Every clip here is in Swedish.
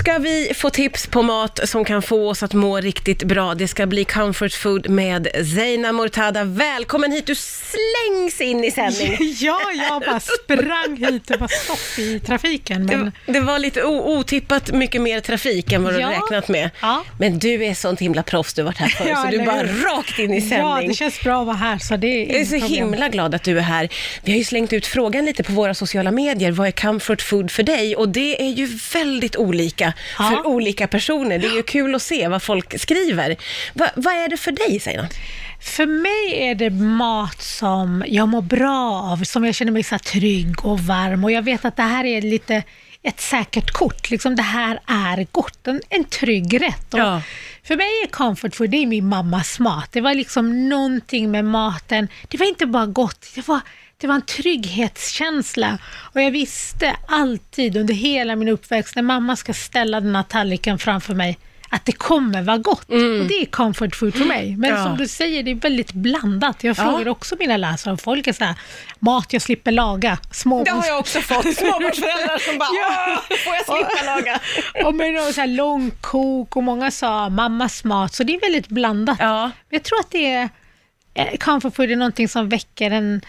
ska vi få tips på mat som kan få oss att må riktigt bra. Det ska bli comfort food med Zeina Mortada. Välkommen hit, du slängs in i sändning. Ja, jag bara sprang hit och var stopp i trafiken. Men... Det, det var lite otippat mycket mer trafik än vad du Ja. räknat med. Ja. Men du är sånt himla proffs, du har varit här förr, Ja, så du bara hur? rakt in i Ja, sändning. det känns bra att vara här, så det är Jag är så problem. himla glad att du är här. Vi har ju slängt ut frågan lite på våra sociala medier. Vad är comfort food för dig? Och det är ju väldigt olika Ja. för olika personer. Det är ju kul att se vad folk skriver. Va, vad är det för dig, Zeina? För mig är det mat som jag mår bra av, som jag känner mig så trygg och varm. Och jag vet att det här är lite ett säkert kort. Liksom det här är gott, en, en trygg rätt. Ja. För mig är comfort food, det är min mammas mat. Det var liksom någonting med maten. Det var inte bara gott, det var, det var en trygghetskänsla. Och jag visste alltid under hela min uppväxt, när mamma ska ställa den här tallriken framför mig, att det kommer vara gott. Och det är comfort food för mig. Men Mm. Ja. som du säger, det är väldigt blandat. Jag Ja. frågar också mina läsare folk är så här, mat jag slipper laga, små Det har jag också fått. Småbarnsföräldrar som bara, Ja. "Åh, får jag slippa laga? och med någon så här långkok och många sa mammas mat, så det är väldigt blandat. Ja. Jag tror att det är, eh, comfort food är någonting som väcker en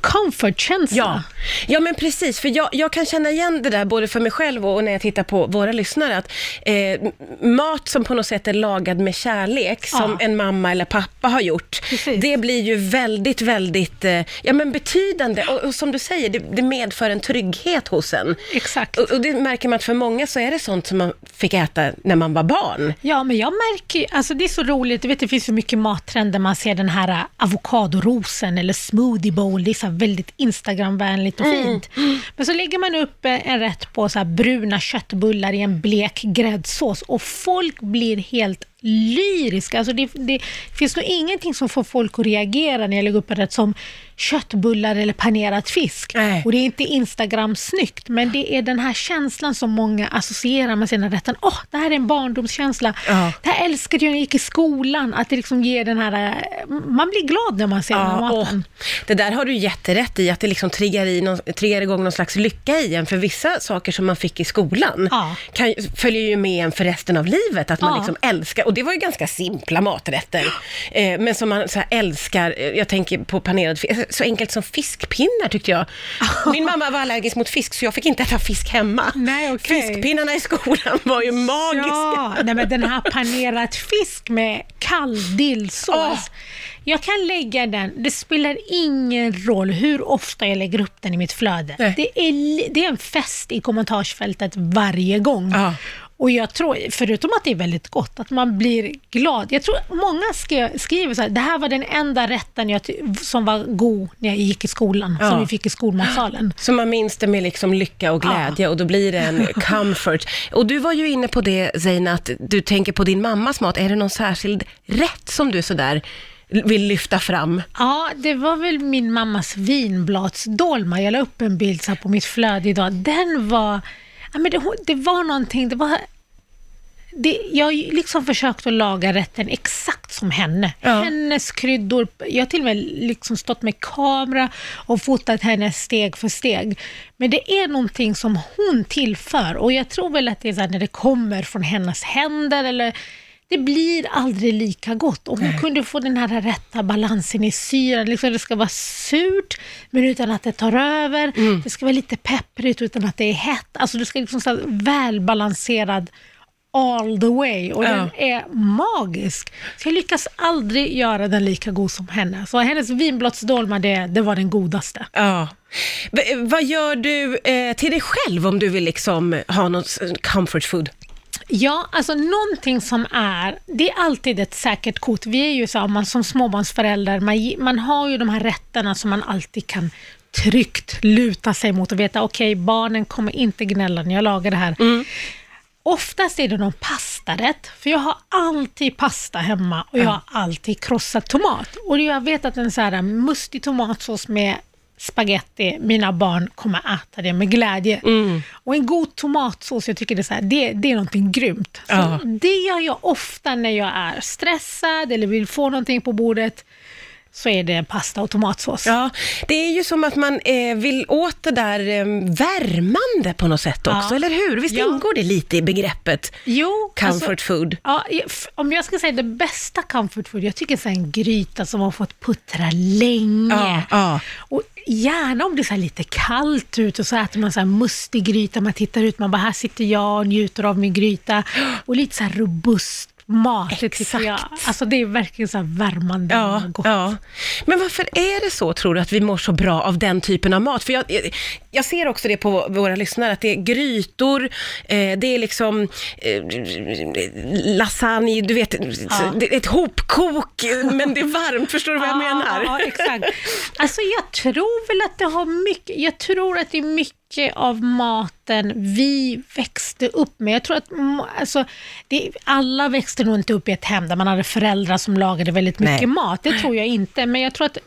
comfort-känsla. Ja. ja, men precis. För jag, jag kan känna igen det där både för mig själv och när jag tittar på våra lyssnare. Att eh, mat som på något sätt är lagad med kärlek, som Ja. en mamma eller pappa har gjort, Precis. det blir ju väldigt, väldigt eh, ja, men betydande. Och, och som du säger, det, det medför en trygghet hos en. Exakt. Och, och det märker man att för många så är det sånt som man fick äta när man var barn. Ja, men jag märker alltså det är så roligt, du vet det finns så mycket mattrender, man ser den här äh, avokadorosen eller smoothie bowl, det är så väldigt Instagramvänligt och fint. Men så lägger man upp eh, en rätt på så här bruna köttbullar i en blek gräddsås och folk blir helt lyriska. Alltså det, det finns nog ingenting som får folk att reagera när jag lägger upp en rätt som köttbullar eller panerad fisk. Nej. Och det är inte Instagram-snyggt, men det är den här känslan som många associerar med sina rätten. Åh, det här är en barndomskänsla. Ja. Det här älskade jag när jag gick i skolan, att det liksom ger den här... eh, Man blir glad när man ser Ja, maten. det där har du jätterätt i, att det liksom triggar, i någon, triggar igång någon slags lycka i en. För vissa saker som man fick i skolan Ja. kan, följer ju med en för resten av livet. Att man Ja. liksom älskar, och det var ju ganska simpla maträtter, eh, men som man så älskar. Eh, Jag tänker på panerad fisk, så enkelt som fiskpinnar tyckte jag. Min mamma var allergisk mot fisk, så jag fick inte äta fisk hemma. Nej, okej. Fiskpinnarna i skolan var ju magiska. Ja, nej, men den här panerad fisk med kall dillsås. Åh. Jag kan lägga den, det spelar ingen roll hur ofta jag lägger upp den i mitt flöde. Nej. Det är, det är en fest i kommentarsfältet varje gång. Ja. Och jag tror, förutom att det är väldigt gott, att man blir glad. Jag tror många skri- skriver så här, det här var den enda rätten jag som var god när jag gick i skolan, Ja. som vi fick i skolmatsalen. Så man minns det med liksom lycka och glädje och då blir det en comfort. Och du var ju inne på det Zeina, att du tänker på din mammas mat. Är det någon särskild rätt som du sådär vill lyfta fram? Ja, det var väl min mammas vinbladsdolma. Jag la upp en bild så på mitt flöde idag. Den var... Ja, men det, det var någonting, det var... Det, jag har liksom försökt att laga rätten exakt som henne. Ja. Hennes kryddor. Jag har till och med liksom stått med kamera och fotat henne steg för steg. Men det är någonting som hon tillför och jag tror väl att det är när det kommer från hennes händer eller det blir aldrig lika gott. Om hon kunde få den här rätta balansen i syran, liksom det ska vara surt men utan att det tar över. Det ska vara lite pepprigt utan att det är hett. Alltså det ska liksom vara välbalanserad all the way och Ja. den är magisk. Så jag lyckas aldrig göra den lika god som henne. Så hennes vinbladsdolma, det, det var den godaste. Ja. V- vad gör du eh, till dig själv om du vill liksom ha någon s- comfort food? Ja, alltså någonting som är, det är alltid ett säkert kort. Vi är ju så, man som småbarnsförälder, man, man har ju de här rätterna som man alltid kan tryggt luta sig mot och veta, okej, barnen kommer inte gnälla när jag lagar det här. Oftast är det någon pastarätt, för jag har alltid pasta hemma och jag har alltid krossad tomat. Och jag vet att en så här mustig tomatsås med spaghetti, mina barn kommer äta det med glädje. Och en god tomatsås, jag tycker det är, så här, det, det är någonting grymt. Så Ja. Det gör jag ofta när jag är stressad eller vill få någonting på bordet. Så är det pasta och tomatsås. Ja, det är ju som att man eh, vill åt det där eh, värmande på något sätt också, Ja. eller hur? Visst Ja. ingår det lite i begreppet Jo, comfort alltså, food? Ja, om jag ska säga det bästa comfort food, jag tycker så en gryta som har fått puttra länge. Ja. Och gärna om det är så lite kallt ute och så äter man så här mustig gryta, man tittar ut, man bara här sitter jag och njuter av min gryta. Och lite så här robust mat, det tycker Exakt. jag. Alltså det är verkligen så värmande Ja, och gott. ja. Men varför är det så, tror du, att vi mår så bra av den typen av mat? För jag, jag- jag ser också det på våra lyssnare, att det är grytor, eh, det är liksom eh, lasagne, du vet, det är ett hopkok, men det är varmt, förstår du vad jag menar? Ja, exakt. Alltså jag tror väl att det har mycket, jag tror att det är mycket av maten vi växte upp med. Jag tror att alltså, det, alla växte nog inte upp i ett hem där man hade föräldrar som lagade väldigt mycket Nej. mat. Det tror jag inte. Men jag tror att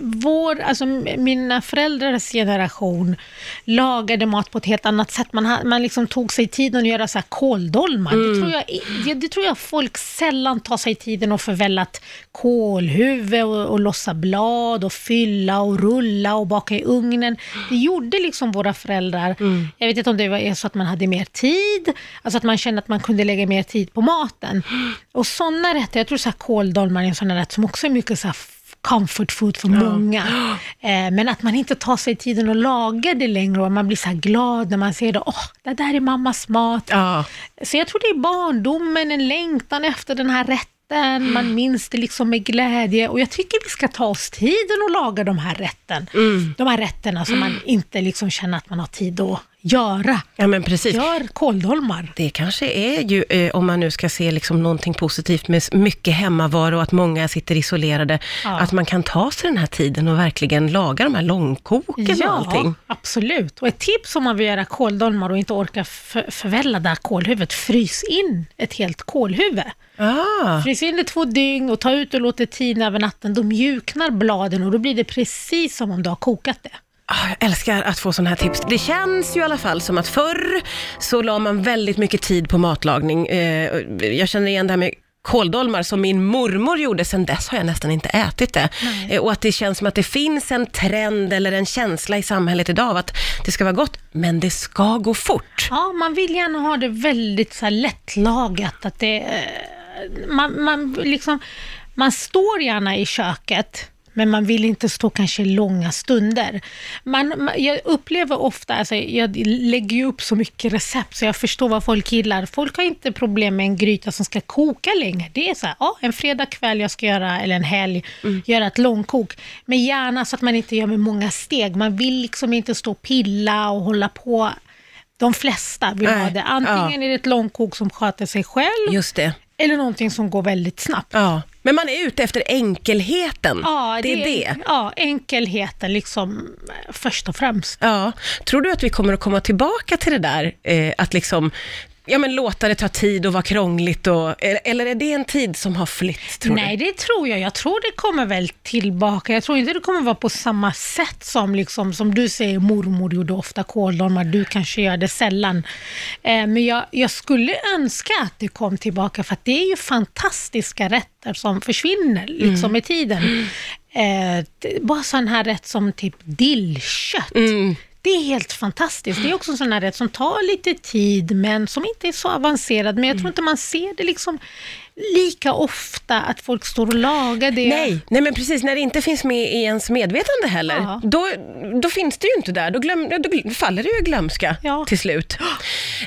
vår, alltså mina föräldrars generation lagade mat på ett helt annat sätt. Man, man liksom tog sig tiden att göra så här kåldolmar. Det, tror jag, det, det tror jag folk sällan tar sig tiden att förvällat kålhuvud och, och lossa blad och fylla och rulla och baka i ugnen. Det gjorde liksom våra föräldrar. Jag vet inte om det var så att man hade mer tid, alltså att man kände att man kunde lägga mer tid på maten. Och sådana rätter, jag tror så här kåldolmar är en sån rätt som också är mycket så comfort food för många. Eh, men att man inte tar sig tiden att laga det längre och man blir så glad när man ser det. Åh, det där är mammas mat. Ja. Så jag tror det är barndomen, en längtan efter den här rätten. Man minns det liksom med glädje. Och jag tycker vi ska ta oss tiden att laga de här rätten. De här rätterna som man inte liksom känner att man har tid att göra. ja, men precis. Gör kåldolmar. Det kanske är ju, eh, om man nu ska se liksom någonting positivt med mycket hemmavaro och att många sitter isolerade, Ja. att man kan ta sig den här tiden och verkligen laga de här långkoken och allting. absolut. Och ett tips om man vill göra kåldolmar och inte orkar för, förvälla det här kålhuvudet, frys in ett helt kålhuvud. Ah, Frys in det två dygn och ta ut och låt det tina över natten. Då mjuknar bladen och då blir det precis som om du har kokat det. Ah, jag älskar att få sådana här tips. Det känns ju i alla fall som att förr så la man väldigt mycket tid på matlagning. Eh, jag känner igen det här med kåldolmar som min mormor gjorde, sen dess har jag nästan inte ätit det. Eh, och att det känns som att det finns en trend eller en känsla i samhället idag av att det ska vara gott, men det ska gå fort. Ja, man vill gärna ha det väldigt så här lättlagat. Att det, eh, man, man, liksom, man står gärna i köket, men man vill inte stå kanske långa stunder. Man, jag upplever ofta, alltså, jag lägger ju upp så mycket recept så jag förstår vad folk gillar. Folk har inte problem med en gryta som ska koka länge. Det är så här, ja, en fredag kväll jag ska göra, eller en helg, göra ett långkok. Men gärna så att man inte gör med många steg. Man vill liksom inte stå och pilla och hålla på. De flesta vill ha Nej, det. Antingen är det ett långkok som sköter sig själv, Just det. Eller någonting som går väldigt snabbt. Ja, men man är ute efter enkelheten. Ja, det, är det. Ja, enkelheten liksom eh, först och främst. Ja. Tror du att vi kommer att komma tillbaka till det där, eh, att liksom, ja men låta det ta tid och vara krångligt och, eller, är det en tid som har flytt, tror Nej, det tror jag. Jag tror det kommer väl tillbaka. Jag tror inte det kommer vara på samma sätt som, liksom, som du säger, mormor gjorde ofta kåldolmar. Du kanske gör det sällan. Eh, men jag, jag skulle önska att det kom tillbaka, för det är ju fantastiska rätter som försvinner liksom, med tiden. Eh, bara sån här rätt som typ dillkött. Det är helt fantastiskt. Det är också en sån här rätt som tar lite tid, men som inte är så avancerad. Men jag tror inte man ser det liksom lika ofta att folk står och lagar det. Nej, nej men precis, när det inte finns med i ens medvetande heller, Ja. då, då finns det ju inte där. Då, glöm, då faller det ju i glömska Ja. till slut.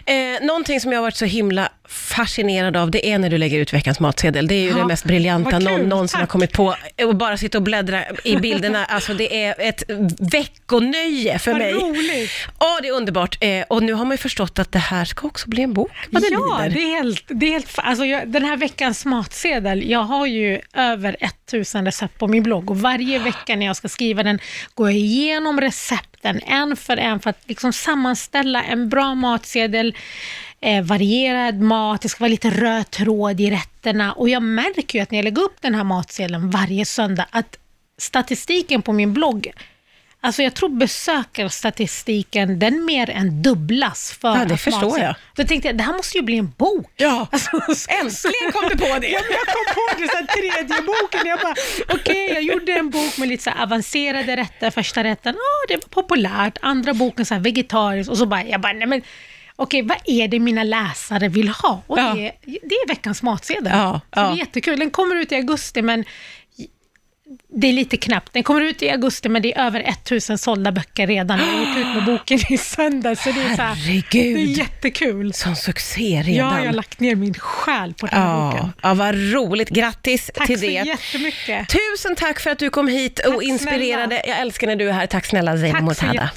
Eh, någonting som jag har varit så himla fascinerad av, det är när du lägger ut veckans matsedel. Det är ju Ja, det mest briljanta någon någonsin har kommit på. Och bara sitta och bläddra i bilderna, alltså det är ett veckonöje för Vad mig. roligt. Ja, det är underbart. Eh, och nu har man ju förstått att det här ska också bli en bok, ja, det är helt, det är helt, alltså jag, den här veckans matsedel, jag har ju över 1000 recept på min blogg och varje vecka när jag ska skriva den går jag igenom recepten en för en för att liksom sammanställa en bra matsedel, eh, varierad mat, det ska vara lite röd tråd i rätterna. Och jag märker ju att när jag lägger upp den här matsedeln varje söndag att statistiken på min blogg Alltså jag tror besökarstatistiken, den mer än dubblas för Ja, det förstår Matsen- jag. Då tänkte jag, det här måste ju bli en bok. Ja, Alltså, så- äntligen kom du på det. Ja, men jag kom på det, så här, tredje boken. Jag bara, okej, jag gjorde en bok med lite så avancerade rätter. Första rätten, ja, det var populärt. Andra boken, så här vegetariskt. Och så bara, jag bara, nej men, okej, vad är det mina läsare vill ha? Och Ja. det, det är veckans matsedel. Ja, så ja. det är jättekul. Den kommer ut i augusti, men det är lite knappt. Den kommer ut i augusti, men det är över 1000 sålda böcker redan. Jag gick ut med boken i söndag, så det är, så här, det är Herregud, jättekul. sån succé redan. Ja, jag har lagt ner min själ på den här Ja, boken. ja, vad roligt. Grattis Tack till så det. jättemycket. Tusen tack för att du kom hit och Tack inspirerade. snälla. Jag älskar när du är här. Tack snälla Zeina Tack så jättemycket.